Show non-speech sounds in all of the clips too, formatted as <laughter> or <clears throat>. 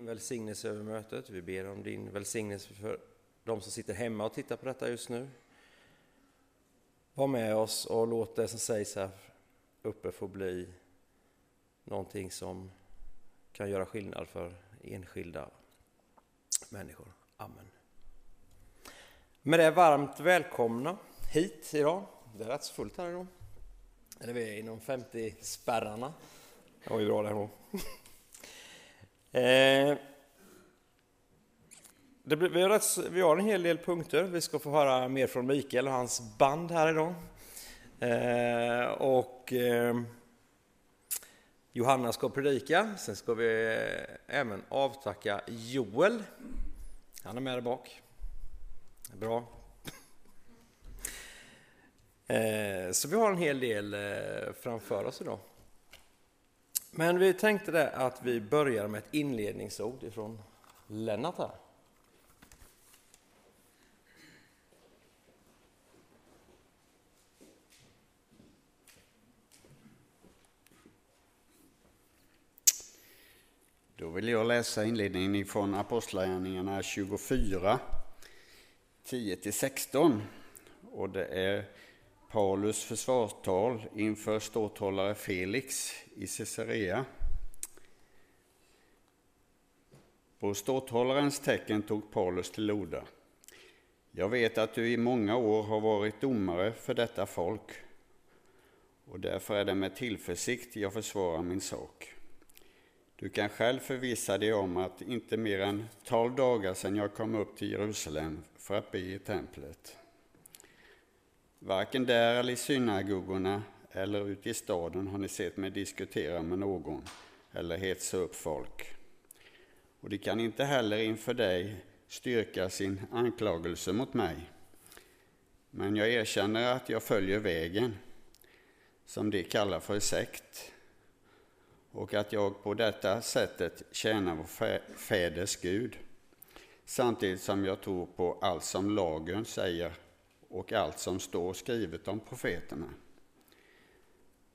din välsignelse över mötet. Vi ber om din välsignelse för de som sitter hemma och tittar på detta just nu. Var med oss och låt det som sägs här uppe få bli någonting som kan göra skillnad för enskilda människor. Amen. Med det varmt välkomna hit idag. Det är rätt så fullt här idag. Eller vi är inom 50 spärrarna. Det var ju bra det då eh, det blir, vi, har rätt, vi har en hel del punkter. Vi ska få höra mer från Mikael och hans band här idag. Eh, och eh, Johanna ska predika. Sen ska vi eh, även avtacka Joel. Han är med där bak. Bra. Eh, så vi har en hel del eh, framför oss idag. Men vi tänkte det att vi börjar med ett inledningsord ifrån Lennart här. Då vill jag läsa inledningen från Apostlagärningarna 24, 10-16. Och det är Paulus försvarstal inför ståthållare Felix i Caesarea. På ståthållarens tecken tog Paulus till orda. Jag vet att du i många år har varit domare för detta folk och därför är det med tillförsikt jag försvarar min sak. Du kan själv förvissa dig om att inte mer än tolv dagar sedan jag kom upp till Jerusalem för att be i templet. Varken där eller i synagogorna eller ute i staden har ni sett mig diskutera med någon eller hetsa upp folk. Och de kan inte heller inför dig styrka sin anklagelse mot mig. Men jag erkänner att jag följer vägen, som de kallar för sekt, och att jag på detta sättet tjänar vår fäders Gud, samtidigt som jag tror på allt som lagen säger och allt som står skrivet om profeterna.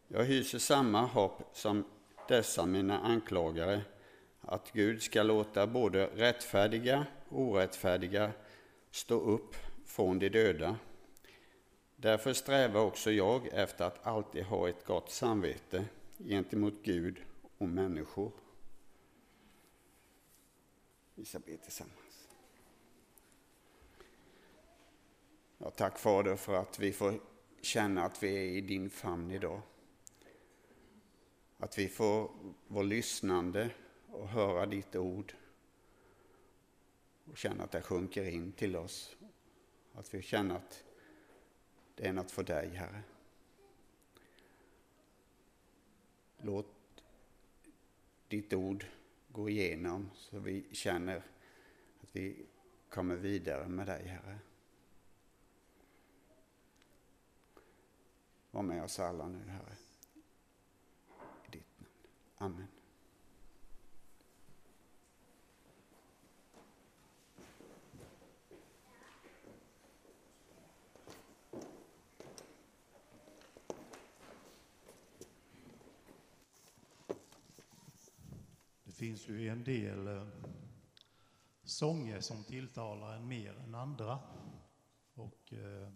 Jag hyser samma hopp som dessa mina anklagare, att Gud ska låta både rättfärdiga och orättfärdiga stå upp från de döda. Därför strävar också jag efter att alltid ha ett gott samvete gentemot Gud och människor. Vi ska be tillsammans. Ja, tack Fader för att vi får känna att vi är i din famn idag. Att vi får vara lyssnande och höra ditt ord och känna att det sjunker in till oss. Att vi känner att det är något för dig, Herre. Låt ditt ord gå igenom så vi känner att vi kommer vidare med dig, Herre. Var med oss alla nu, Herre. I ditt namn. Amen. Det finns ju en del eh, sånger som tilltalar en mer än andra. Och eh,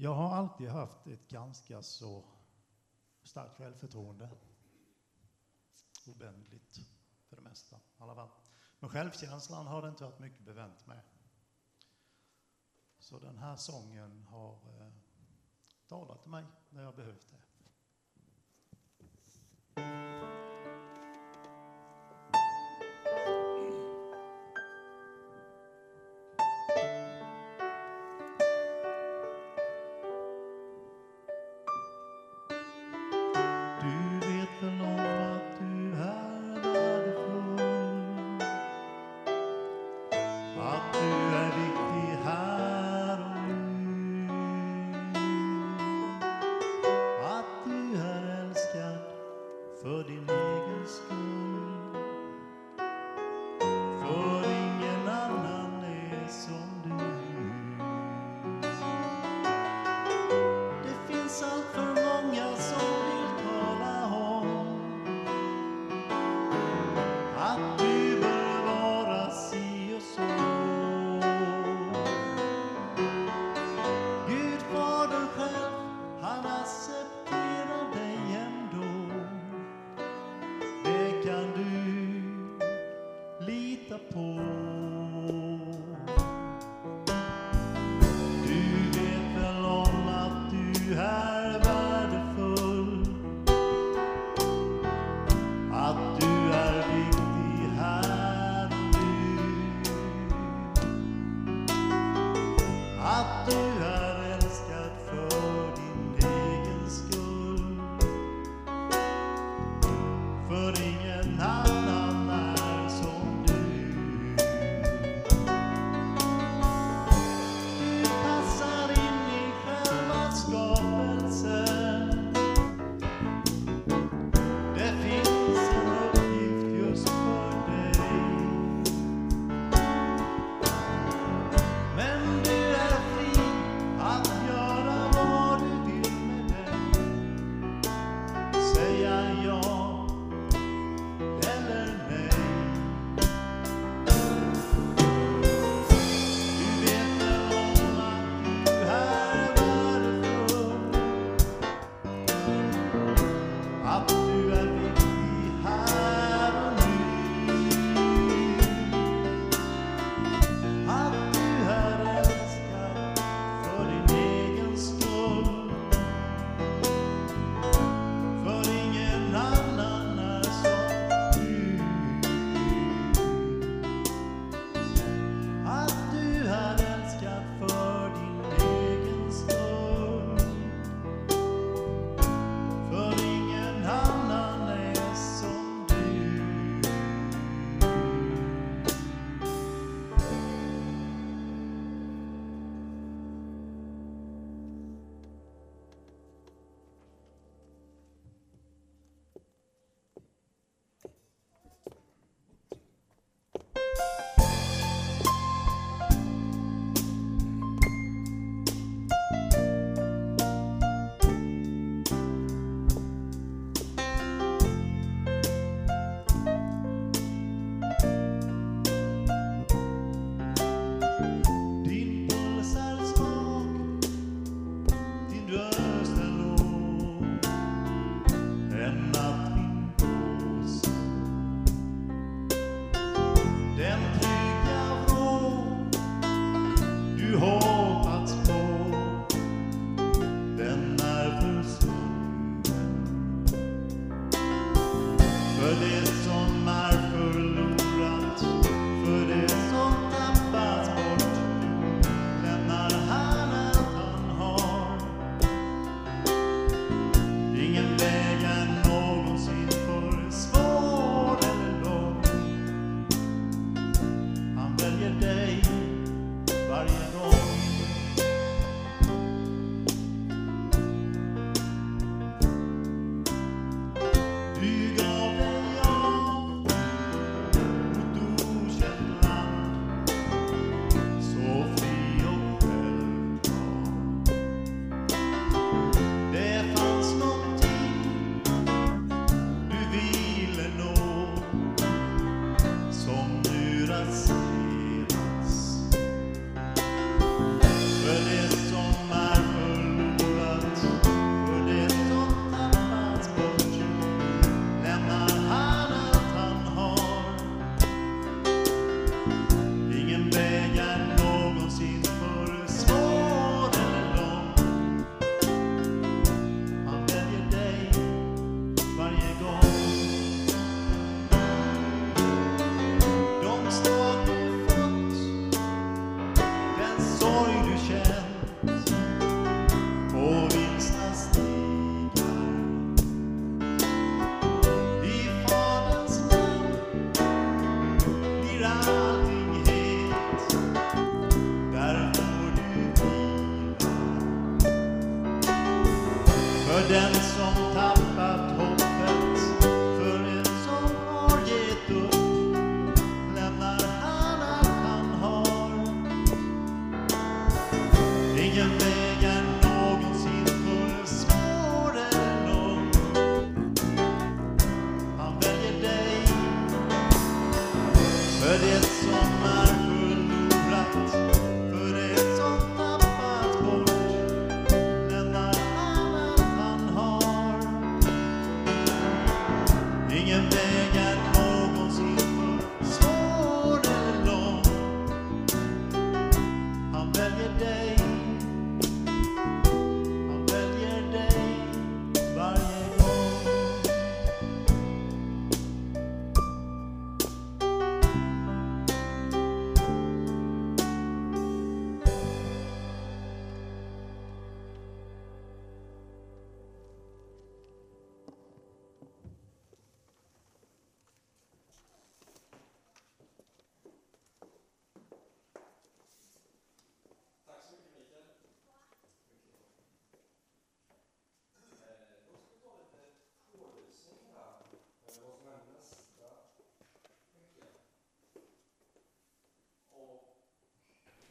jag har alltid haft ett ganska så starkt självförtroende. Obändligt för det mesta i alla fall. Men självkänslan har det inte varit mycket bevänt med. Så den här sången har eh, talat till mig när jag behövt det. out there.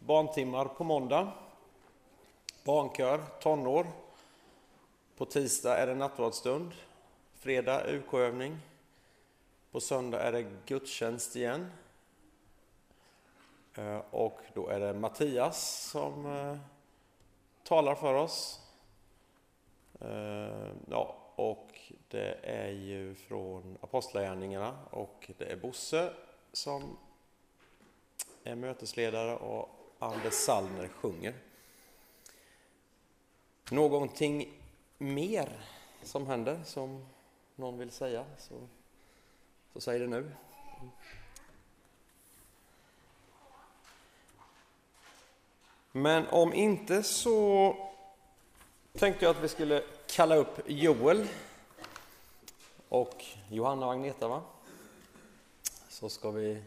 Barntimmar på måndag. Barnkör, tonår. På tisdag är det nattvardsstund. Fredag UK-övning. På söndag är det gudstjänst igen. Eh, och då är det Mattias som eh, talar för oss. Eh, ja, och det är ju från Apostlagärningarna och det är Bosse som är mötesledare och Anders Sallner sjunger. Någonting mer som händer som någon vill säga så, så säg det nu. Men om inte så tänkte jag att vi skulle kalla upp Joel och Johanna och Agneta va? Så ska vi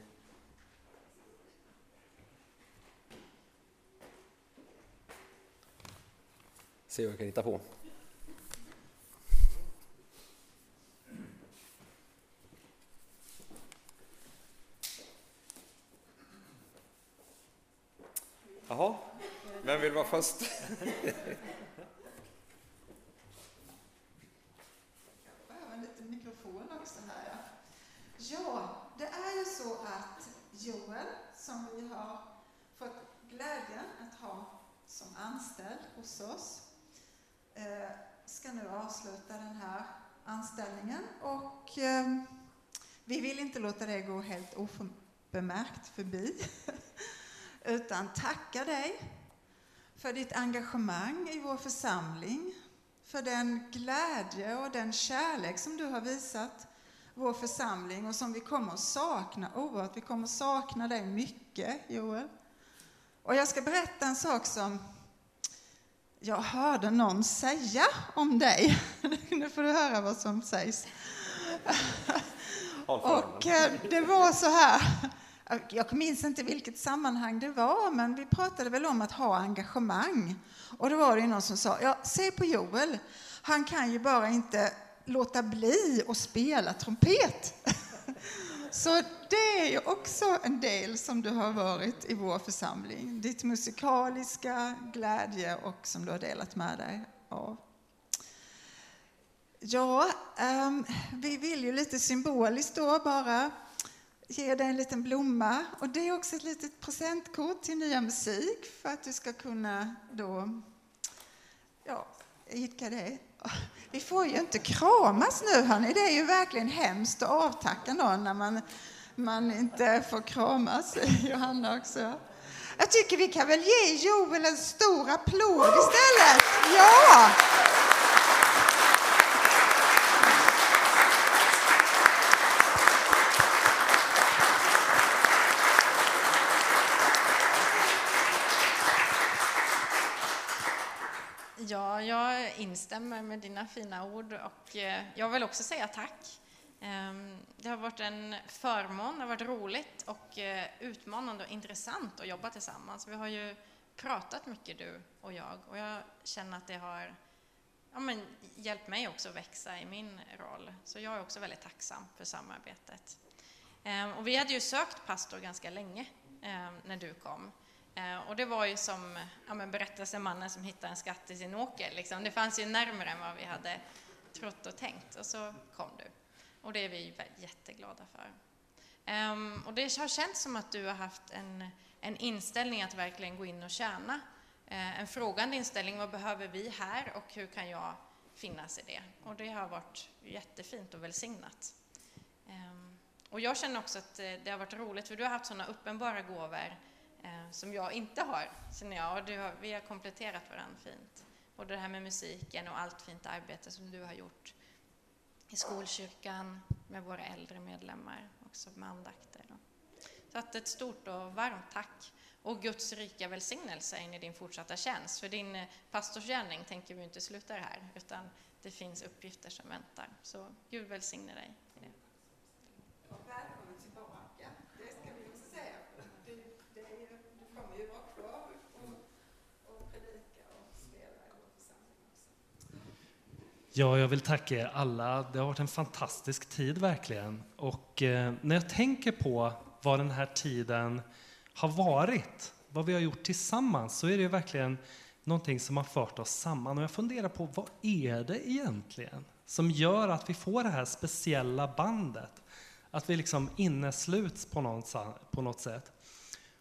se vad jag kan hitta på. Jaha, vem vill vara först? <laughs> Ja, det är ju så att Joel, som vi har fått glädjen att ha som anställd hos oss, Eh, ska nu avsluta den här anställningen och eh, vi vill inte låta det gå helt oförmärkt förbi <laughs> utan tacka dig för ditt engagemang i vår församling, för den glädje och den kärlek som du har visat vår församling och som vi kommer att sakna oerhört. Vi kommer att sakna dig mycket, Joel. Och jag ska berätta en sak som jag hörde någon säga om dig. <laughs> Nu får du höra vad som sägs. <laughs> Och eh, det var så här, jag minns inte vilket sammanhang det var, men vi pratade väl om att ha engagemang. Och då var det någon som sa, ja, se på Joel, han kan ju bara inte låta bli att spela trumpet. <laughs> Så det är ju också en del som du har varit i vår församling. Ditt musikaliska glädje och som du har delat med dig av. Ja, um, vi vill ju lite symboliskt då bara ge dig en liten blomma. Och det är också ett litet presentkort till nya musik för att du ska kunna då, ja, idka det. Vi får ju inte kramas nu hörni, det är ju verkligen hemskt att avtacka någon när man, man inte får kramas. <laughs> Johanna också. Jag tycker vi kan väl ge Joel en stor applåd istället. Ja jag instämmer med dina fina ord och eh, jag vill också säga tack. Ehm, det har varit en förmån, det har varit roligt och eh, utmanande och intressant att jobba tillsammans. Vi har ju pratat mycket du och jag och jag känner att det har ja, men, hjälpt mig också att växa i min roll. Så jag är också väldigt tacksam för samarbetet. Ehm, och vi hade ju sökt pastor ganska länge ehm, när du kom. Eh, och det var ju som ja, men berättelsemannen som hittade en skatt i sin åker. Liksom. Det fanns ju närmare än vad vi hade trott och tänkt. Och så kom du. Och det är vi jätteglada för. Um, och det har känts som att du har haft en, en inställning att verkligen gå in och tjäna. Uh, en frågande inställning, vad behöver vi här och hur kan jag finnas i det? Och det har varit jättefint och välsignat. Um, och jag känner också att eh, det har varit roligt, för du har haft sådana uppenbara gåvor eh, som jag inte har, känner jag. Och har, vi har kompletterat varandra fint. Både det här med musiken och allt fint arbete som du har gjort i skolkyrkan med våra äldre medlemmar, också med andakter. Så att ett stort och varmt tack och Guds rika välsignelse in i din fortsatta tjänst. För din eh, pastorsgärning tänker vi inte sluta här, utan det finns uppgifter som väntar. Så Gud välsigne dig Ja, jag vill tacka er alla. Det har varit en fantastisk tid verkligen. Och eh, när jag tänker på vad den här tiden har varit, vad vi har gjort tillsammans, så är det verkligen någonting som har fört oss samman. Och jag funderar på vad är det egentligen som gör att vi får det här speciella bandet? Att vi liksom innesluts på något, på något sätt.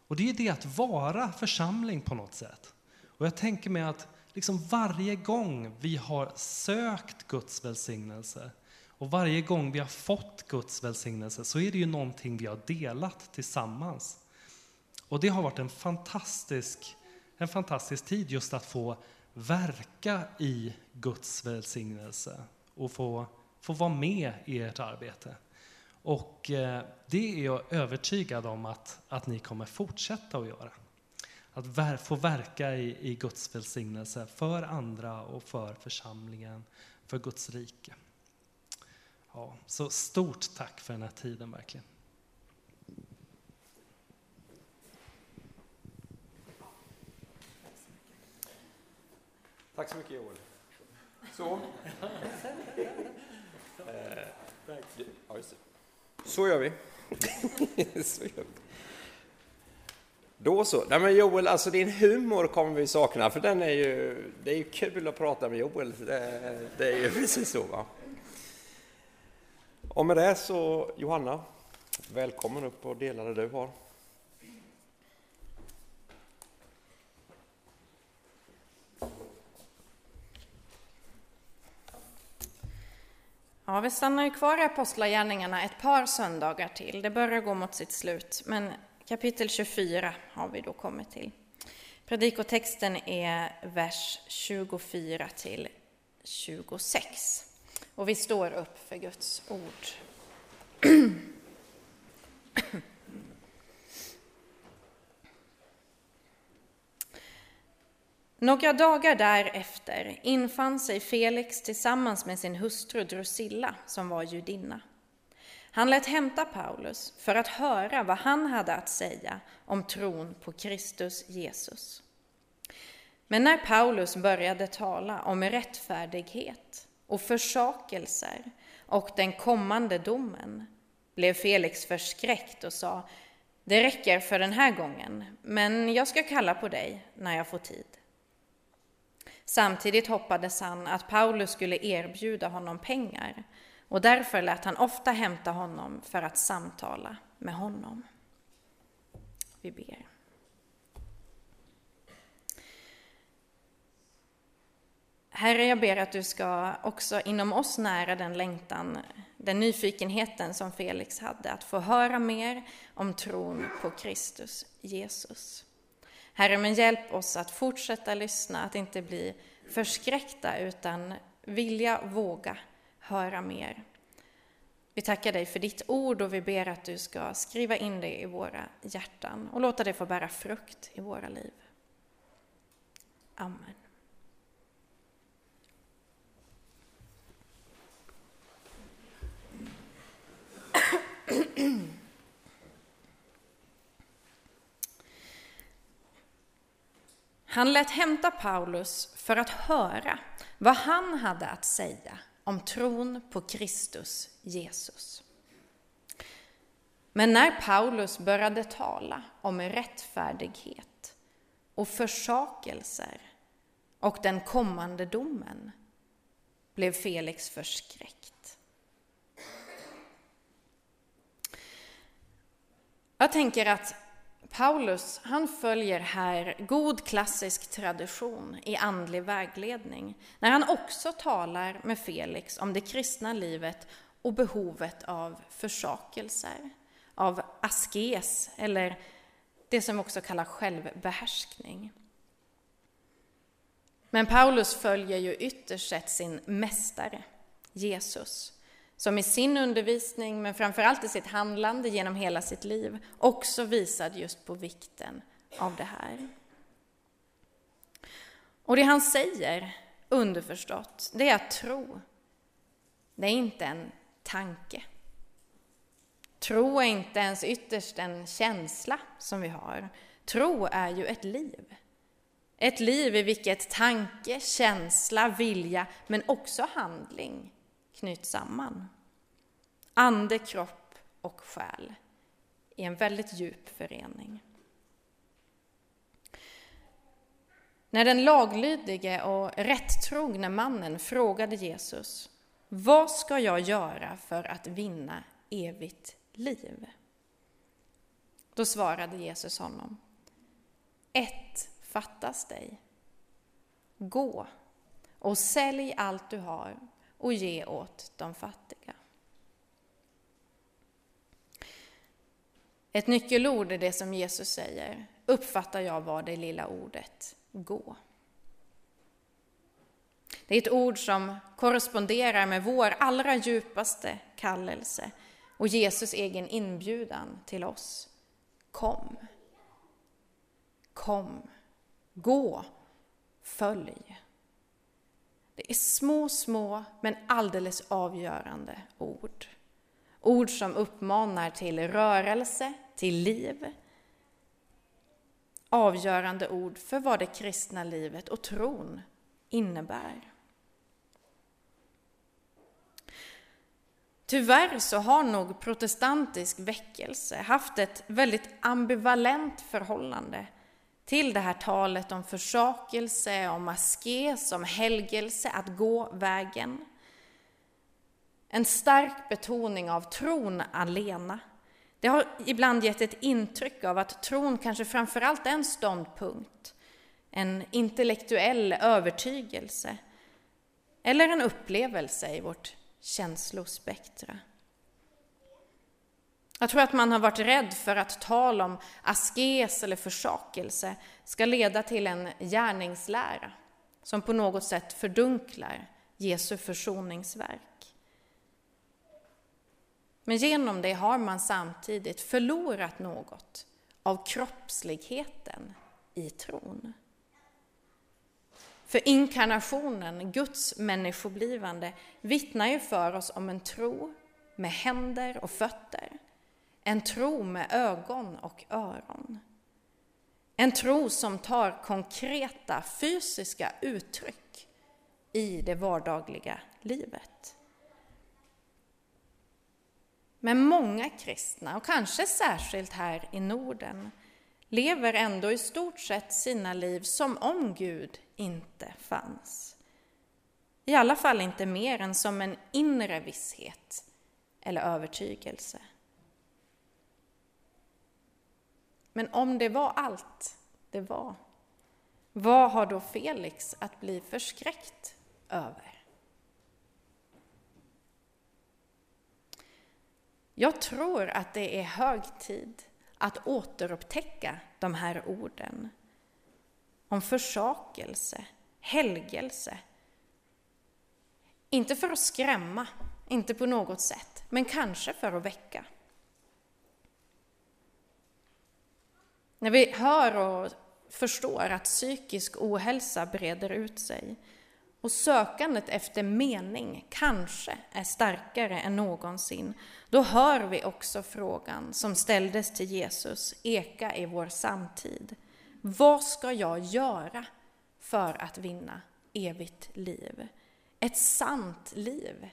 Och det är det att vara församling på något sätt. Och jag tänker mig att liksom varje gång vi har sökt Guds välsignelse och varje gång vi har fått Guds välsignelse så är det ju någonting vi har delat tillsammans. Och det har varit en fantastisk, en fantastisk tid just att få verka i Guds välsignelse och få, få vara med i ert arbete. Och eh, det är jag övertygad om att, att ni kommer fortsätta att göra. Att få verka i, i Guds välsignelse för andra och för församlingen, för Guds rike. Ja, så stort tack för den här tiden verkligen. Tack så mycket Joel. Så. <laughs> eh, så gör vi. <laughs> så gör vi. Då så. Nej men Joel, alltså din humor kommer vi sakna, för den är ju, det är ju kul att prata med Joel. Det, det är ju <laughs> precis så va. Och med det så, Johanna, välkommen upp och dela det du har. Ja, vi stannar ju kvar i Apostlagärningarna ett par söndagar till. Det börjar gå mot sitt slut, men Kapitel 24 har vi då kommit till. Predikotexten är vers 24 till 26. Och vi står upp för Guds ord. <clears throat> Några dagar därefter infann sig Felix tillsammans med sin hustru Drusilla, som var judinna. Han lät hämta Paulus för att höra vad han hade att säga om tron på Kristus Jesus. Men när Paulus började tala om rättfärdighet och försakelser och den kommande domen blev Felix förskräckt och sa Det räcker för den här gången, men jag ska kalla på dig när jag får tid. Samtidigt hoppades han att Paulus skulle erbjuda honom pengar och därför lät han ofta hämta honom för att samtala med honom. Vi ber. Herre, jag ber att du ska också inom oss nära den längtan, den nyfikenheten som Felix hade, att få höra mer om tron på Kristus, Jesus. Herre, men hjälp oss att fortsätta lyssna, att inte bli förskräckta, utan vilja, våga höra mer. Vi tackar dig för ditt ord och vi ber att du ska skriva in det i våra hjärtan och låta det få bära frukt i våra liv. Amen. Han lät hämta Paulus för att höra vad han hade att säga om tron på Kristus Jesus. Men när Paulus började tala om rättfärdighet och försakelser och den kommande domen blev Felix förskräckt. Jag tänker att Paulus han följer här god klassisk tradition i andlig vägledning när han också talar med Felix om det kristna livet och behovet av försakelser, av askes eller det som också kallas självbehärskning. Men Paulus följer ju ytterst sett sin mästare, Jesus, som i sin undervisning, men framförallt i sitt handlande genom hela sitt liv, också visade just på vikten av det här. Och det han säger, underförstått, det är att tro, det är inte en tanke. Tro är inte ens ytterst en känsla som vi har. Tro är ju ett liv. Ett liv i vilket tanke, känsla, vilja, men också handling knyts samman. Ande, kropp och själ i en väldigt djup förening. När den laglydige och rättrogne mannen frågade Jesus Vad ska jag göra för att vinna evigt liv? Då svarade Jesus honom Ett fattas dig. Gå och sälj allt du har och ge åt de fattiga. Ett nyckelord i det som Jesus säger uppfattar jag var det lilla ordet gå. Det är ett ord som korresponderar med vår allra djupaste kallelse och Jesus egen inbjudan till oss. Kom. Kom. Gå. Följ. Det är små, små men alldeles avgörande ord. Ord som uppmanar till rörelse, till liv. Avgörande ord för vad det kristna livet och tron innebär. Tyvärr så har nog protestantisk väckelse haft ett väldigt ambivalent förhållande till det här talet om försakelse, om askes, om helgelse, att gå vägen. En stark betoning av tron alena. Det har ibland gett ett intryck av att tron kanske framförallt är en ståndpunkt, en intellektuell övertygelse eller en upplevelse i vårt känslospektra. Jag tror att man har varit rädd för att tal om askes eller försakelse ska leda till en gärningslära som på något sätt fördunklar Jesu försoningsverk. Men genom det har man samtidigt förlorat något av kroppsligheten i tron. För inkarnationen, Guds människoblivande, vittnar ju för oss om en tro med händer och fötter. En tro med ögon och öron. En tro som tar konkreta fysiska uttryck i det vardagliga livet. Men många kristna, och kanske särskilt här i Norden, lever ändå i stort sett sina liv som om Gud inte fanns. I alla fall inte mer än som en inre visshet eller övertygelse. Men om det var allt det var, vad har då Felix att bli förskräckt över? Jag tror att det är hög tid att återupptäcka de här orden om försakelse, helgelse. Inte för att skrämma, inte på något sätt, men kanske för att väcka. När vi hör och förstår att psykisk ohälsa breder ut sig och sökandet efter mening kanske är starkare än någonsin, då hör vi också frågan som ställdes till Jesus eka i vår samtid. Vad ska jag göra för att vinna evigt liv? Ett sant liv.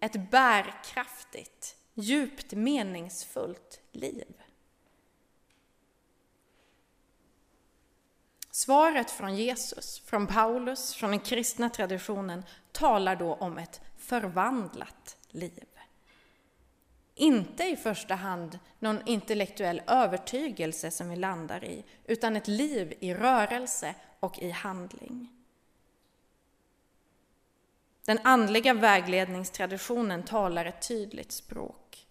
Ett bärkraftigt, djupt meningsfullt liv. Svaret från Jesus, från Paulus, från den kristna traditionen talar då om ett förvandlat liv. Inte i första hand någon intellektuell övertygelse som vi landar i, utan ett liv i rörelse och i handling. Den andliga vägledningstraditionen talar ett tydligt språk.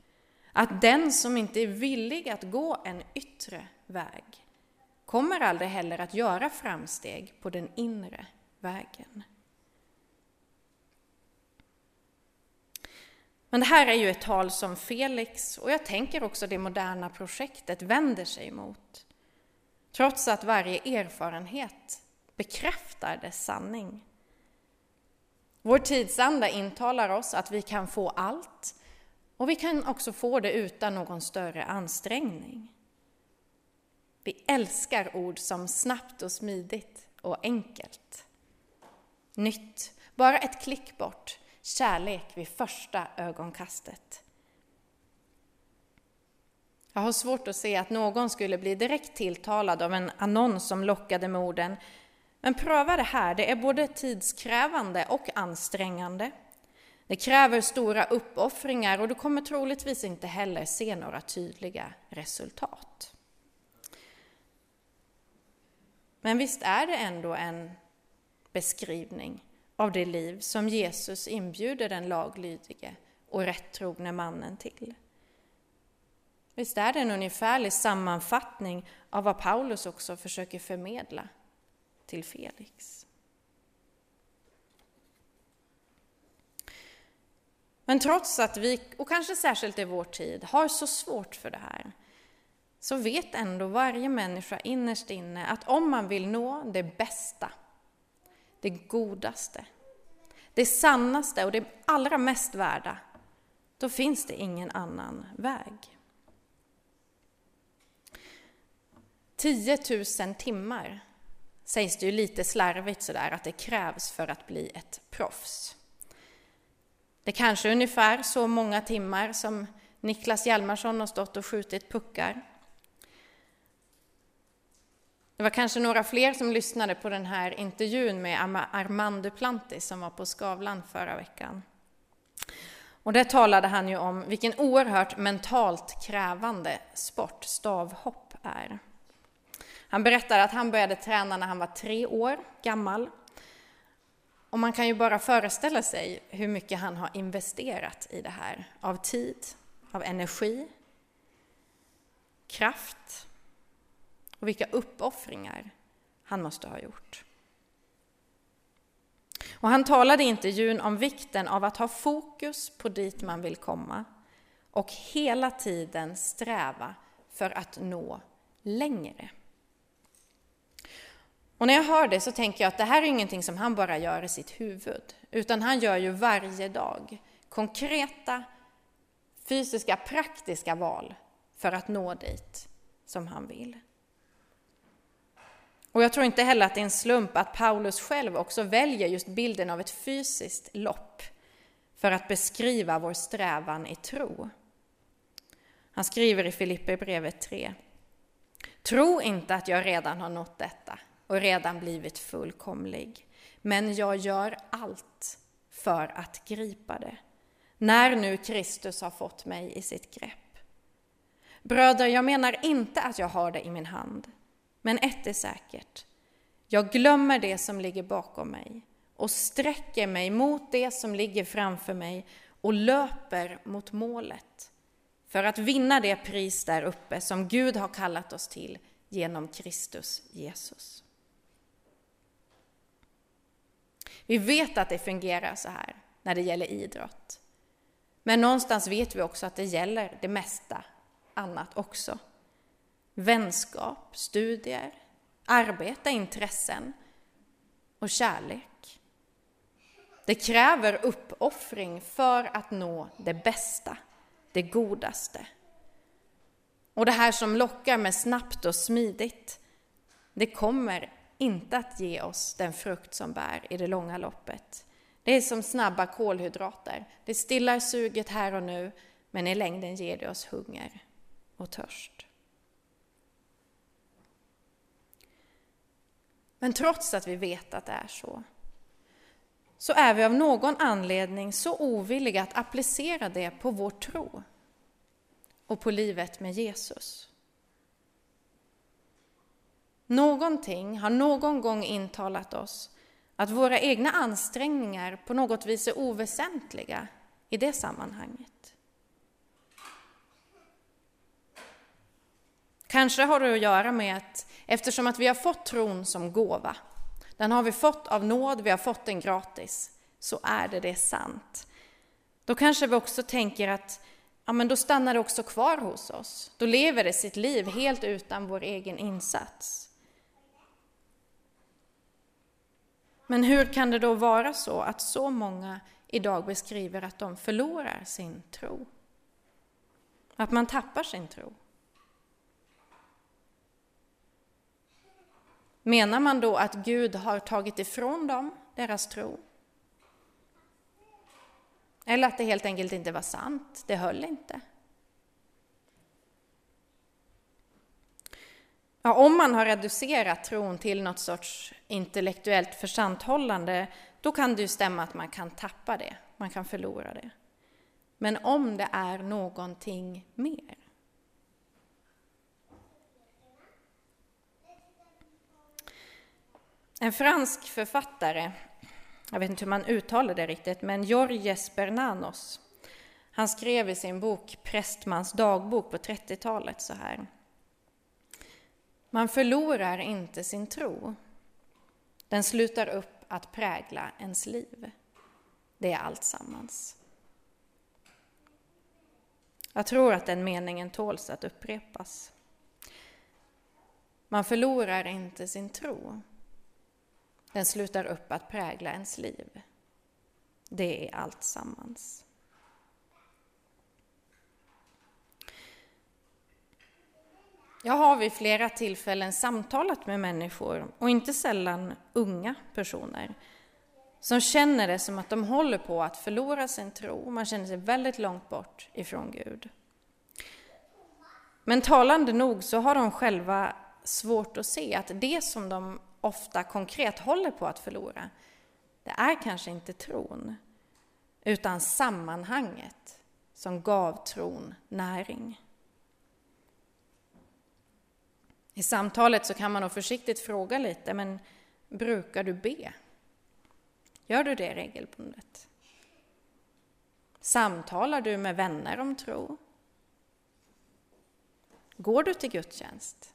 Att den som inte är villig att gå en yttre väg kommer aldrig heller att göra framsteg på den inre vägen. Men det här är ju ett tal som Felix, och jag tänker också det moderna projektet, vänder sig mot. Trots att varje erfarenhet bekräftar dess sanning. Vår tidsanda intalar oss att vi kan få allt och vi kan också få det utan någon större ansträngning. Vi älskar ord som snabbt och smidigt och enkelt. Nytt, bara ett klick bort, kärlek vid första ögonkastet. Jag har svårt att se att någon skulle bli direkt tilltalad av en annons som lockade med orden men pröva det här, det är både tidskrävande och ansträngande. Det kräver stora uppoffringar och du kommer troligtvis inte heller se några tydliga resultat. Men visst är det ändå en beskrivning av det liv som Jesus inbjuder den laglydige och rättrogne mannen till. Visst är det en ungefärlig sammanfattning av vad Paulus också försöker förmedla till Felix. Men trots att vi, och kanske särskilt i vår tid, har så svårt för det här, så vet ändå varje människa innerst inne att om man vill nå det bästa, det godaste, det sannaste och det allra mest värda, då finns det ingen annan väg. 10 000 timmar sägs det ju lite slarvigt sådär att det krävs för att bli ett proffs. Det kanske är ungefär så många timmar som Niklas Hjalmarsson har stått och skjutit puckar. Det var kanske några fler som lyssnade på den här intervjun med Armand Duplantis som var på Skavlan förra veckan. Och där talade han ju om vilken oerhört mentalt krävande sport stavhopp är. Han berättade att han började träna när han var tre år gammal. Och man kan ju bara föreställa sig hur mycket han har investerat i det här, av tid, av energi, kraft och vilka uppoffringar han måste ha gjort. Och han talade i intervjun om vikten av att ha fokus på dit man vill komma och hela tiden sträva för att nå längre. Och när jag hör det så tänker jag att det här är ingenting som han bara gör i sitt huvud, utan han gör ju varje dag konkreta, fysiska, praktiska val för att nå dit som han vill. Och jag tror inte heller att det är en slump att Paulus själv också väljer just bilden av ett fysiskt lopp för att beskriva vår strävan i tro. Han skriver i Filipperbrevet 3. Tro inte att jag redan har nått detta och redan blivit fullkomlig, men jag gör allt för att gripa det, när nu Kristus har fått mig i sitt grepp. Bröder, jag menar inte att jag har det i min hand, men ett är säkert. Jag glömmer det som ligger bakom mig och sträcker mig mot det som ligger framför mig och löper mot målet för att vinna det pris där uppe som Gud har kallat oss till genom Kristus Jesus. Vi vet att det fungerar så här när det gäller idrott. Men någonstans vet vi också att det gäller det mesta annat också. Vänskap, studier, arbete, intressen och kärlek. Det kräver uppoffring för att nå det bästa, det godaste. Och det här som lockar med snabbt och smidigt, det kommer inte att ge oss den frukt som bär i det långa loppet. Det är som snabba kolhydrater. Det stillar suget här och nu, men i längden ger det oss hunger och törst. Men trots att vi vet att det är så, så är vi av någon anledning så ovilliga att applicera det på vår tro och på livet med Jesus. Någonting har någon gång intalat oss att våra egna ansträngningar på något vis är oväsentliga i det sammanhanget. Kanske har det att göra med att eftersom att vi har fått tron som gåva, den har vi fått av nåd, vi har fått den gratis, så är det det sant. Då kanske vi också tänker att ja, men då stannar det också kvar hos oss. Då lever det sitt liv helt utan vår egen insats. Men hur kan det då vara så att så många idag beskriver att de förlorar sin tro? Att man tappar sin tro? Menar man då att Gud har tagit ifrån dem deras tro? Eller att det helt enkelt inte var sant, det höll inte? Ja, om man har reducerat tron till något sorts intellektuellt försanthållande, då kan det ju stämma att man kan tappa det, man kan förlora det. Men om det är någonting mer? En fransk författare, jag vet inte hur man uttalar det riktigt, men Georges Bernanos, han skrev i sin bok Prästmans dagbok på 30-talet så här. Man förlorar inte sin tro. Den slutar upp att prägla ens liv. Det är allt sammans. Jag tror att den meningen tåls att upprepas. Man förlorar inte sin tro. Den slutar upp att prägla ens liv. Det är allt sammans. Jag har vid flera tillfällen samtalat med människor, och inte sällan unga personer, som känner det som att de håller på att förlora sin tro. Man känner sig väldigt långt bort ifrån Gud. Men talande nog så har de själva svårt att se att det som de ofta konkret håller på att förlora, det är kanske inte tron, utan sammanhanget som gav tron näring. I samtalet så kan man nog försiktigt fråga lite, men brukar du be? Gör du det regelbundet? Samtalar du med vänner om tro? Går du till gudstjänst?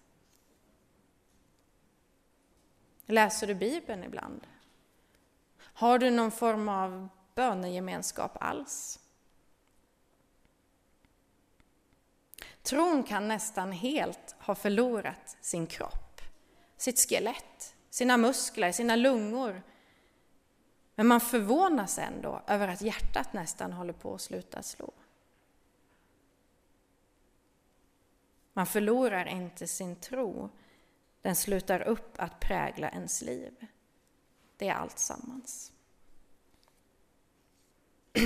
Läser du Bibeln ibland? Har du någon form av bönegemenskap alls? Tron kan nästan helt ha förlorat sin kropp, sitt skelett, sina muskler, sina lungor. Men man förvånas ändå över att hjärtat nästan håller på att sluta slå. Man förlorar inte sin tro, den slutar upp att prägla ens liv. Det är allt sammans. <clears throat>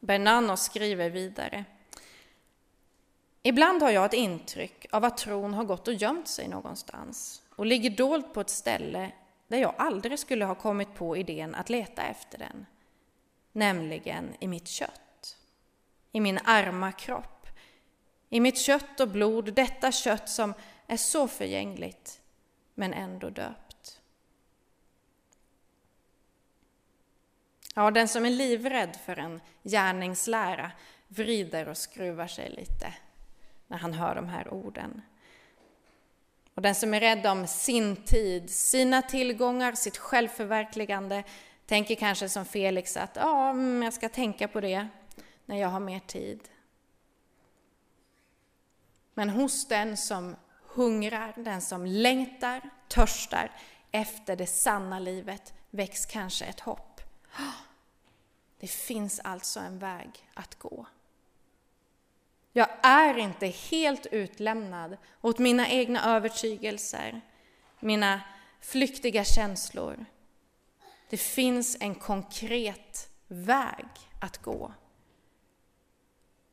Bernano skriver vidare. Ibland har jag ett intryck av att tron har gått och gömt sig någonstans och ligger dold på ett ställe där jag aldrig skulle ha kommit på idén att leta efter den, nämligen i mitt kött, i min arma kropp, i mitt kött och blod, detta kött som är så förgängligt men ändå döpt. Ja, den som är livrädd för en gärningslära vrider och skruvar sig lite när han hör de här orden. Och den som är rädd om sin tid, sina tillgångar, sitt självförverkligande tänker kanske som Felix att ja, mm, jag ska tänka på det när jag har mer tid. Men hos den som hungrar, den som längtar, törstar efter det sanna livet väcks kanske ett hopp. <gasps> Det finns alltså en väg att gå. Jag är inte helt utlämnad åt mina egna övertygelser, mina flyktiga känslor. Det finns en konkret väg att gå.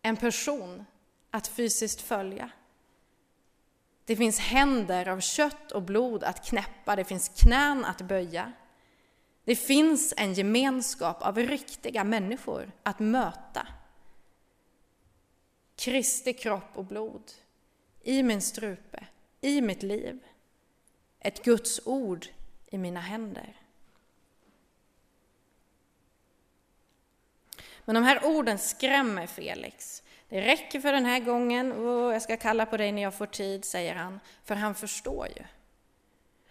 En person att fysiskt följa. Det finns händer av kött och blod att knäppa, det finns knän att böja. Det finns en gemenskap av riktiga människor att möta. Kristi kropp och blod i min strupe, i mitt liv. Ett Guds ord i mina händer. Men de här orden skrämmer Felix. Det räcker för den här gången, och jag ska kalla på dig när jag får tid, säger han, för han förstår ju.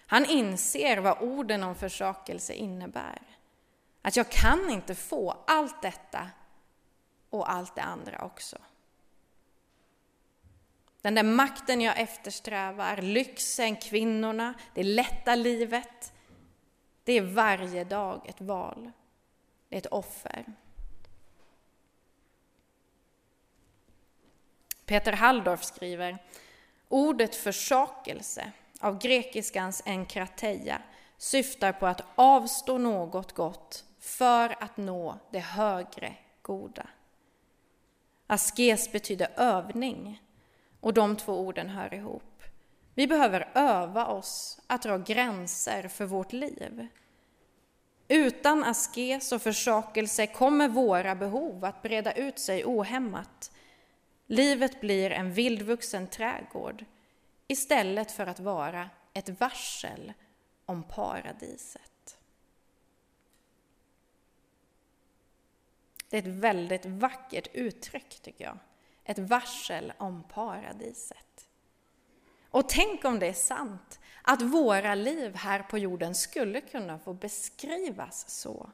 Han inser vad orden om försakelse innebär. Att jag kan inte få allt detta och allt det andra också. Den där makten jag eftersträvar, lyxen, kvinnorna, det lätta livet. Det är varje dag ett val. Det är ett offer. Peter Halldorf skriver Ordet försakelse av grekiskans enkrateia syftar på att avstå något gott för att nå det högre goda. Askes betyder övning och de två orden hör ihop. Vi behöver öva oss att dra gränser för vårt liv. Utan askes och försakelse kommer våra behov att breda ut sig ohämmat. Livet blir en vildvuxen trädgård istället för att vara ett varsel om paradiset. Det är ett väldigt vackert uttryck tycker jag ett varsel om paradiset. Och tänk om det är sant, att våra liv här på jorden skulle kunna få beskrivas så.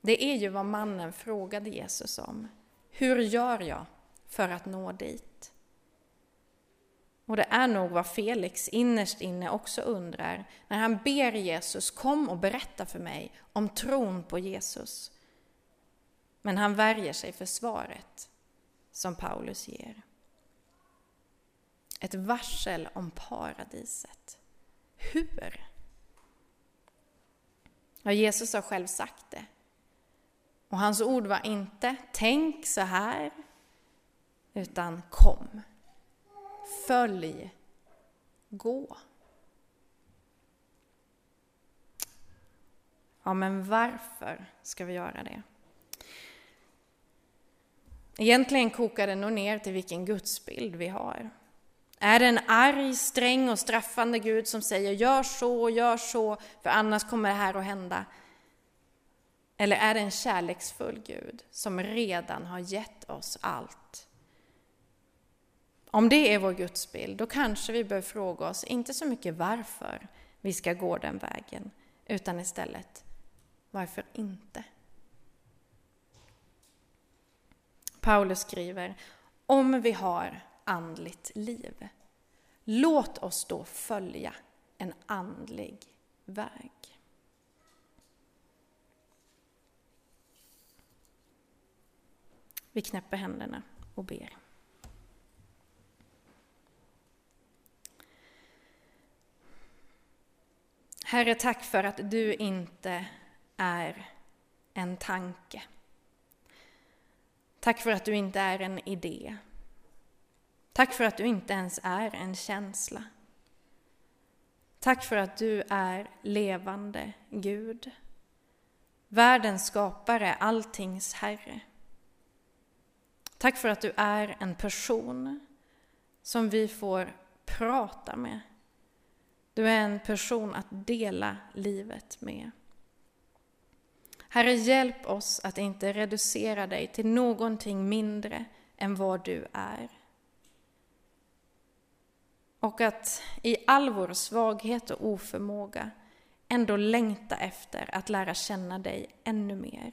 Det är ju vad mannen frågade Jesus om. Hur gör jag för att nå dit? Och det är nog vad Felix innerst inne också undrar när han ber Jesus kom och berätta för mig om tron på Jesus. Men han värjer sig för svaret som Paulus ger. Ett varsel om paradiset. Hur? Ja, Jesus har själv sagt det. Och hans ord var inte tänk så här, utan kom. Följ. Gå. Ja, men varför ska vi göra det? Egentligen kokar det nog ner till vilken gudsbild vi har. Är det en arg, sträng och straffande Gud som säger gör så, gör så, för annars kommer det här att hända? Eller är det en kärleksfull Gud som redan har gett oss allt? Om det är vår gudsbild, då kanske vi bör fråga oss, inte så mycket varför vi ska gå den vägen, utan istället, varför inte? Paulus skriver, om vi har andligt liv, låt oss då följa en andlig väg. Vi knäpper händerna och ber. Herre, tack för att du inte är en tanke. Tack för att du inte är en idé. Tack för att du inte ens är en känsla. Tack för att du är levande Gud. Världens skapare, alltings Herre. Tack för att du är en person som vi får prata med. Du är en person att dela livet med. Herre, hjälp oss att inte reducera dig till någonting mindre än vad du är. Och att i all vår svaghet och oförmåga ändå längta efter att lära känna dig ännu mer.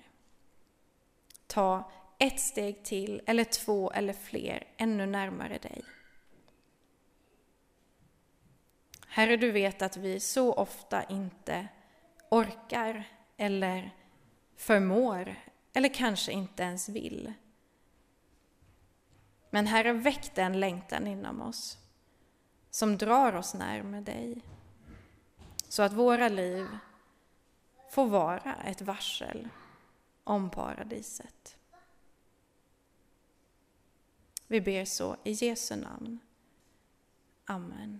Ta ett steg till, eller två eller fler, ännu närmare dig. Herre, du vet att vi så ofta inte orkar eller förmår eller kanske inte ens vill. Men Herre, väck den längtan inom oss som drar oss närmare dig. Så att våra liv får vara ett varsel om paradiset. Vi ber så i Jesu namn. Amen.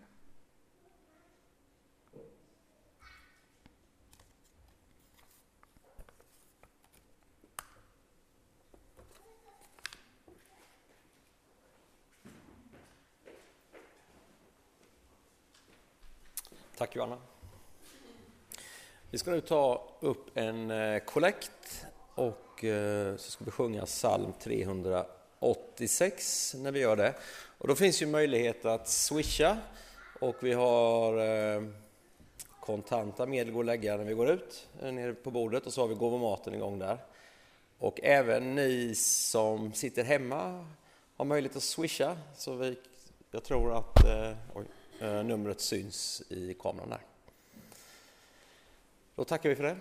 Tack Johanna. Vi ska nu ta upp en eh, kollekt och eh, så ska vi sjunga psalm 300. 86 när vi gör det. Och då finns ju möjlighet att swisha och vi har eh, kontanta medel att lägga när vi går ut eh, nere på bordet och så har vi gåvomaten igång där. Och även ni som sitter hemma har möjlighet att swisha så vi, jag tror att eh, oj, eh, numret syns i kameran där. Då tackar vi för det.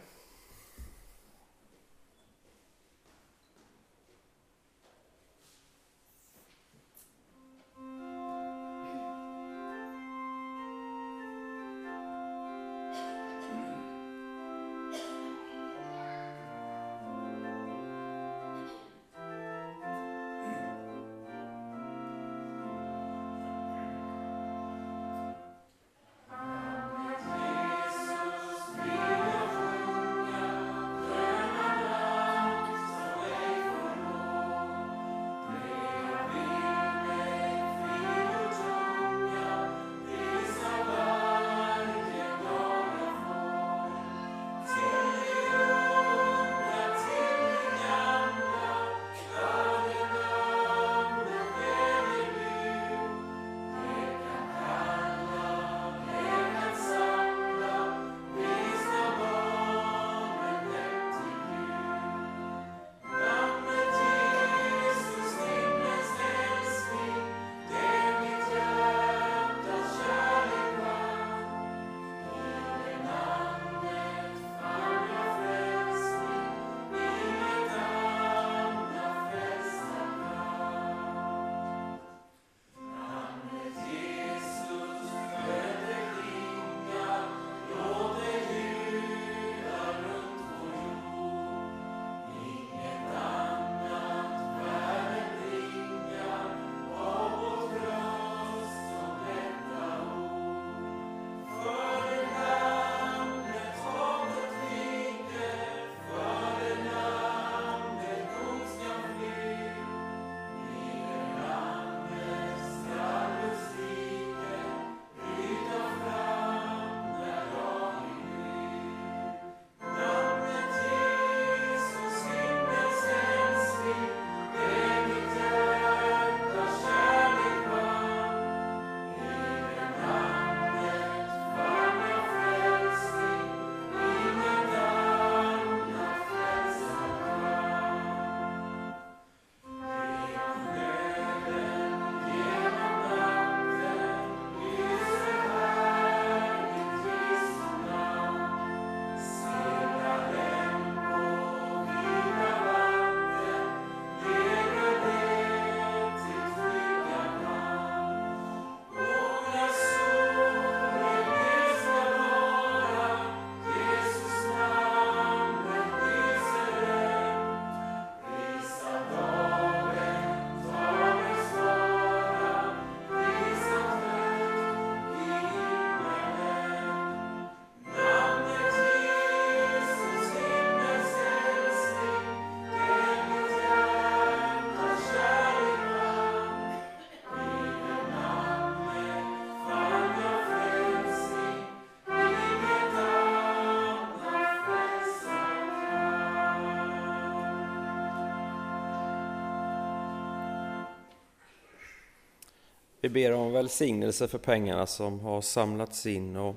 Ber om välsignelse för pengarna som har samlats in och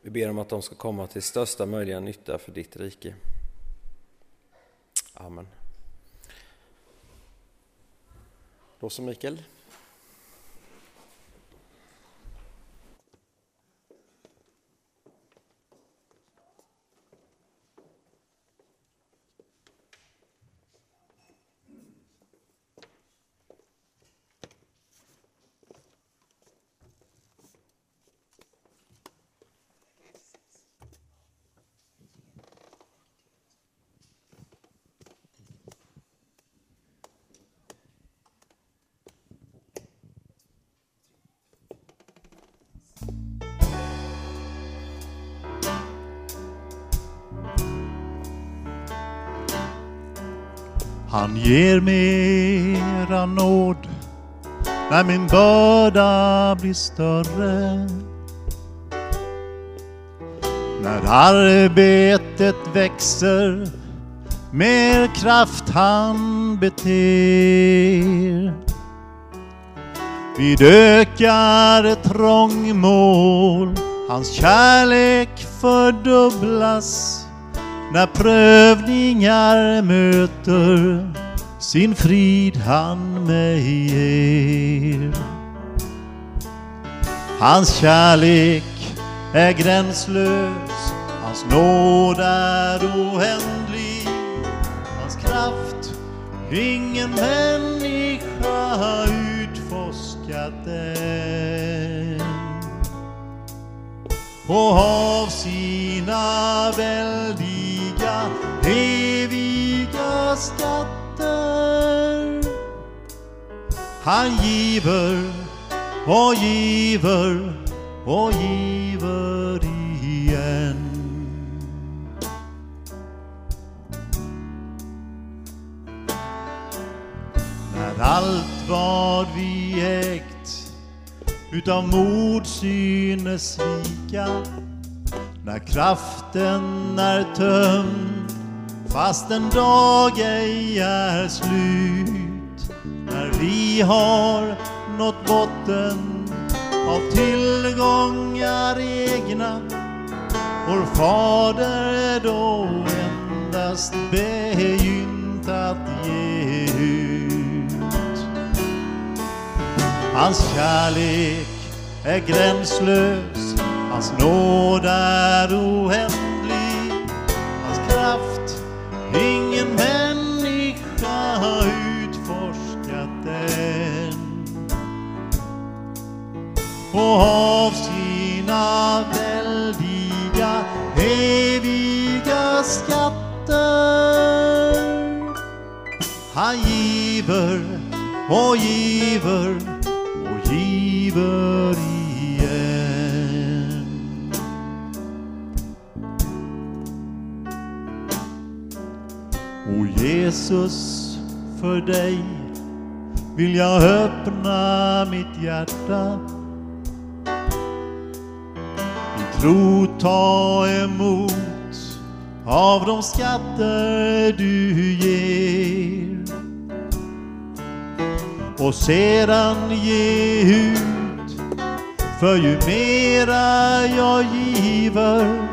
vi ber om att de ska komma till största möjliga nytta för ditt rike. Amen. Då så Mikael. Han ger mera nåd när min börda blir större. När arbetet växer, mer kraft han beter. Vid ökade trångmål, hans kärlek fördubblas när prövningar möter sin frid han mig ger. Hans kärlek är gränslös, hans nåd är oändlig. Hans kraft ingen människa utforskat än. Och av sina väldiga eviga skatter han giver och giver och giver igen. När allt vad vi ägt utav mod synes svika när kraften är tömd fast en dag ej är slut. När vi har nått botten av tillgångar egna vår fader då endast begynt att ge ut. Hans kärlek är gränslös, hans nåd är oändlig. Hans kraft ingen människa har utforskat än. Och av sina väldiga eviga skatter han giver och giver och giver Jesus, för dig vill jag öppna mitt hjärta. I tro ta emot av de skatter du ger och sedan ge ut. För ju mera jag giver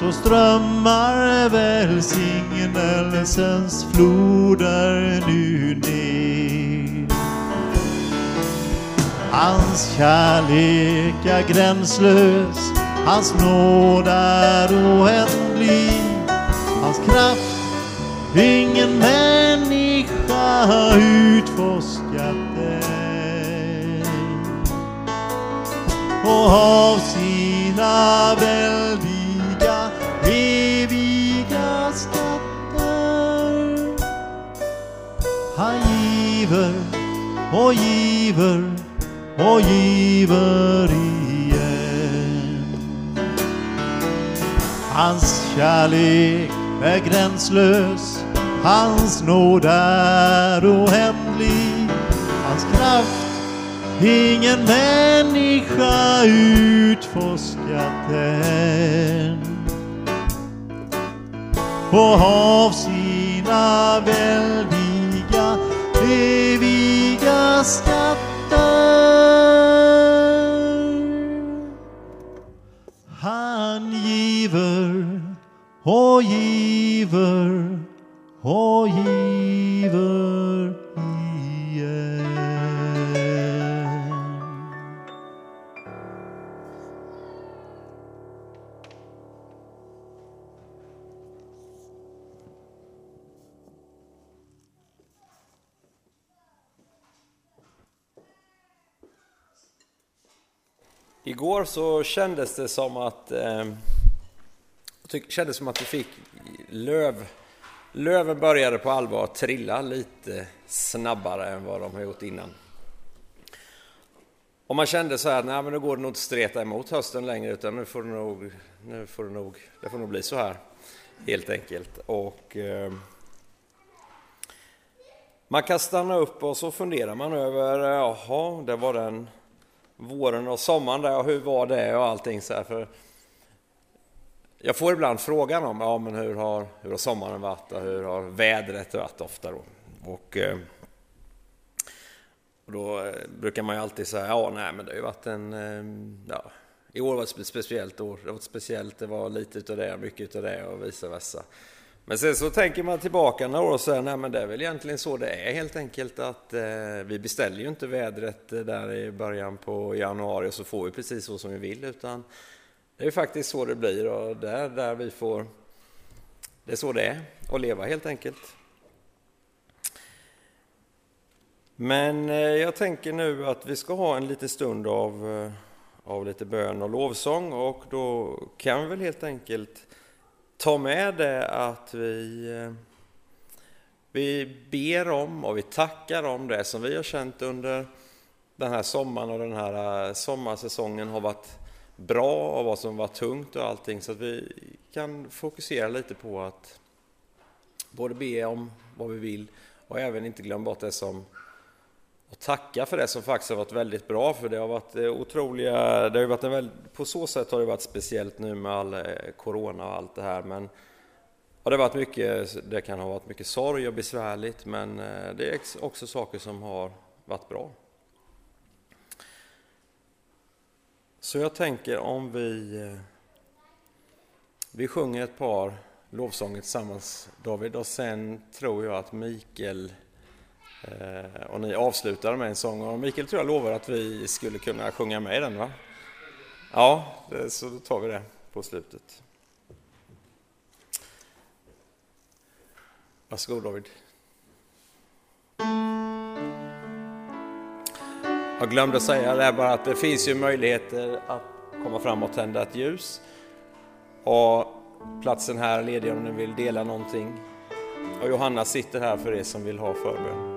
så strömmar välsignelsens floder nu ner. Hans kärlek är gränslös, hans nåd är oändlig, hans kraft ingen människa utforskat än. Och av sina väldiga skatter han giver och giver och giver igen. Hans kärlek är gränslös, hans nåd är oändlig, hans kraft ingen människa utforskat än. Och av sina väldiga eviga skatter. Igår så kändes det som att eh, tyck, kändes som att vi fick löv Löven började på allvar trilla lite snabbare än vad de har gjort innan. Och man kände så här, nej men nu går det nog inte streta emot hösten längre utan nu får det nog, nu får det nog, det får nog bli så här helt enkelt. Och eh, man kan stanna upp och så funderar man över, eh, jaha, det var den våren och sommaren där, och hur var det och allting så här. För jag får ibland frågan om, ja men hur har, hur har sommaren varit och hur har vädret varit ofta då? Och, eh, och då eh, brukar man ju alltid säga, ja nej men det har ju varit en, eh, ja, i år var det ett speciellt år, det var speciellt, det var lite utav det och mycket utav det och vice versa. Men sen så tänker man tillbaka några år och säger, nej men det är väl egentligen så det är helt enkelt att eh, vi beställer ju inte vädret eh, där i början på januari och så får vi precis så som vi vill utan det är faktiskt så det blir och där, där vi får... Det är så det är, att leva helt enkelt. Men eh, jag tänker nu att vi ska ha en liten stund av, eh, av lite bön och lovsång och då kan vi väl helt enkelt ta med det att vi, vi ber om och vi tackar om det som vi har känt under den här sommaren och den här eh, sommarsäsongen har varit bra och vad som var tungt och allting. Så att vi kan fokusera lite på att både be om vad vi vill och även inte glömma bort det som och tacka för det som faktiskt har varit väldigt bra för det har varit eh, otroliga, det har varit en väldigt, på så sätt har det varit speciellt nu med all eh, corona och allt det här men ja, det, har varit mycket, det kan ha varit mycket sorg och besvärligt men eh, det är också saker som har varit bra. Så jag tänker om vi, vi sjunger ett par lovsånger tillsammans David och sen tror jag att Mikael Eh, och ni avslutar med en sång och Mikael tror jag lovar att vi skulle kunna sjunga med i den va? Ja, eh, så då tar vi det på slutet. Varsågod David. Jag glömde säga det här bara att det finns ju möjligheter att komma fram och tända ett ljus. Och platsen här är ledig om ni vill dela någonting. Och Johanna sitter här för er som vill ha förbön.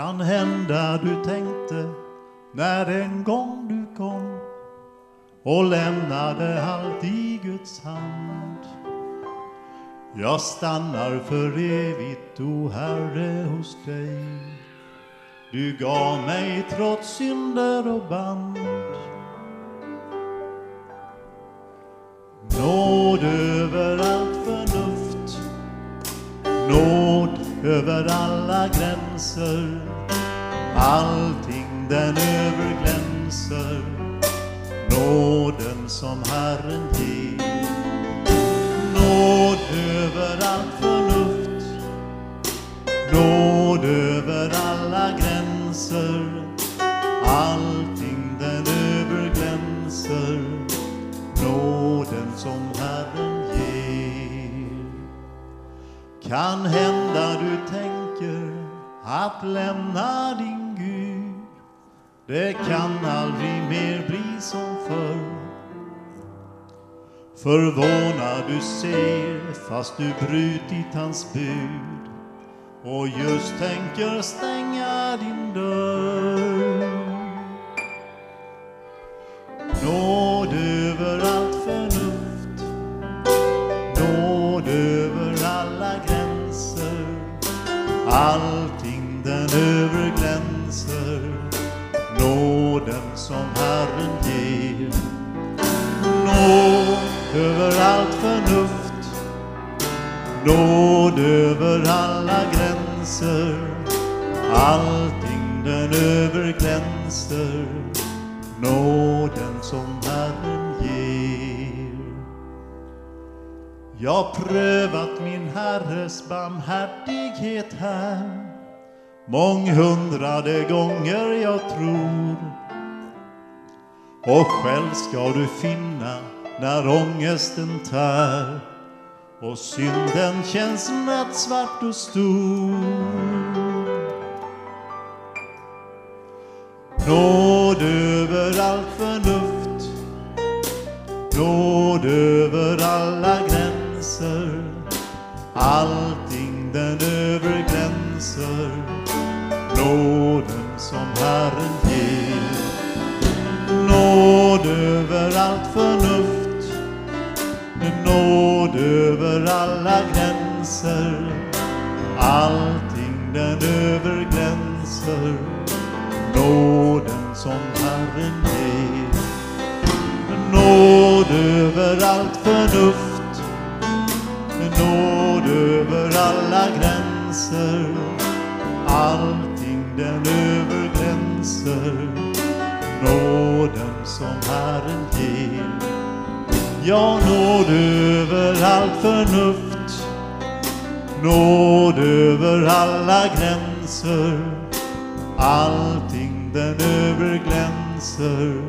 Kan hända du tänkte när en gång du kom och lämnade allt i Guds hand. Jag stannar för evigt, o Herre, hos dig. Du gav mig trots synder och band. Över alla gränser. Allting den överglänser, nåden som Herren ger. Nåd över allt förnuft, nåd över alla gränser. Kan hända du tänker att lämna din Gud. Det kan aldrig mer bli som förr. Förvånad du ser fast du brutit hans bud och just tänker stänga gränser. Allting den överglänser, nåden som Herren ger. Jag prövat min Herres barmhärtighet här månghundrade gånger jag tror och själv ska du finna när ångesten tär och synden känns nattsvart och stor. Nåd över allt förnuft, nåd över alla gränser. Allting den överglänser, nåden som Herren ger. Nåd över allt förnuft, nåd Nåd över alla gränser. Allting den överglänser, nåden som Herren ger. Nåd över allt förnuft, nåd över alla gränser. Allting den överglänser, nåden som Herren ger. Ja, nåd över allt förnuft, nåd över alla gränser. Allting den överglänser,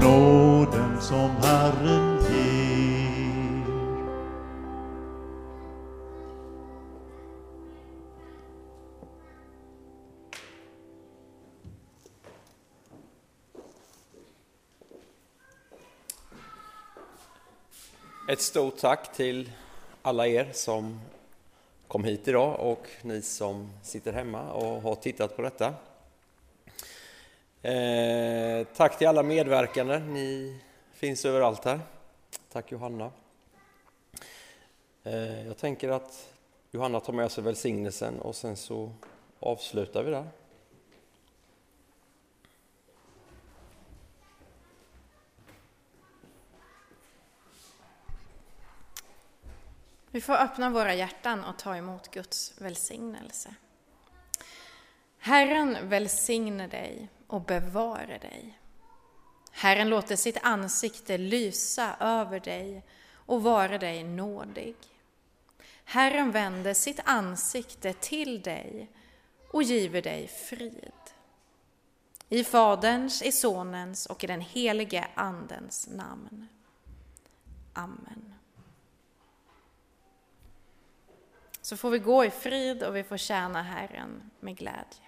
nåden som Herren Ett stort tack till alla er som kom hit idag och ni som sitter hemma och har tittat på detta. Eh, tack till alla medverkande, ni finns överallt här. Tack Johanna. Eh, jag tänker att Johanna tar med sig välsignelsen och sen så avslutar vi där. Vi får öppna våra hjärtan och ta emot Guds välsignelse. Herren välsigne dig och bevare dig. Herren låter sitt ansikte lysa över dig och vara dig nådig. Herren vänder sitt ansikte till dig och giver dig frid. I Faderns, i Sonens och i den helige Andens namn. Amen. Så får vi gå i frid och vi får tjäna Herren med glädje.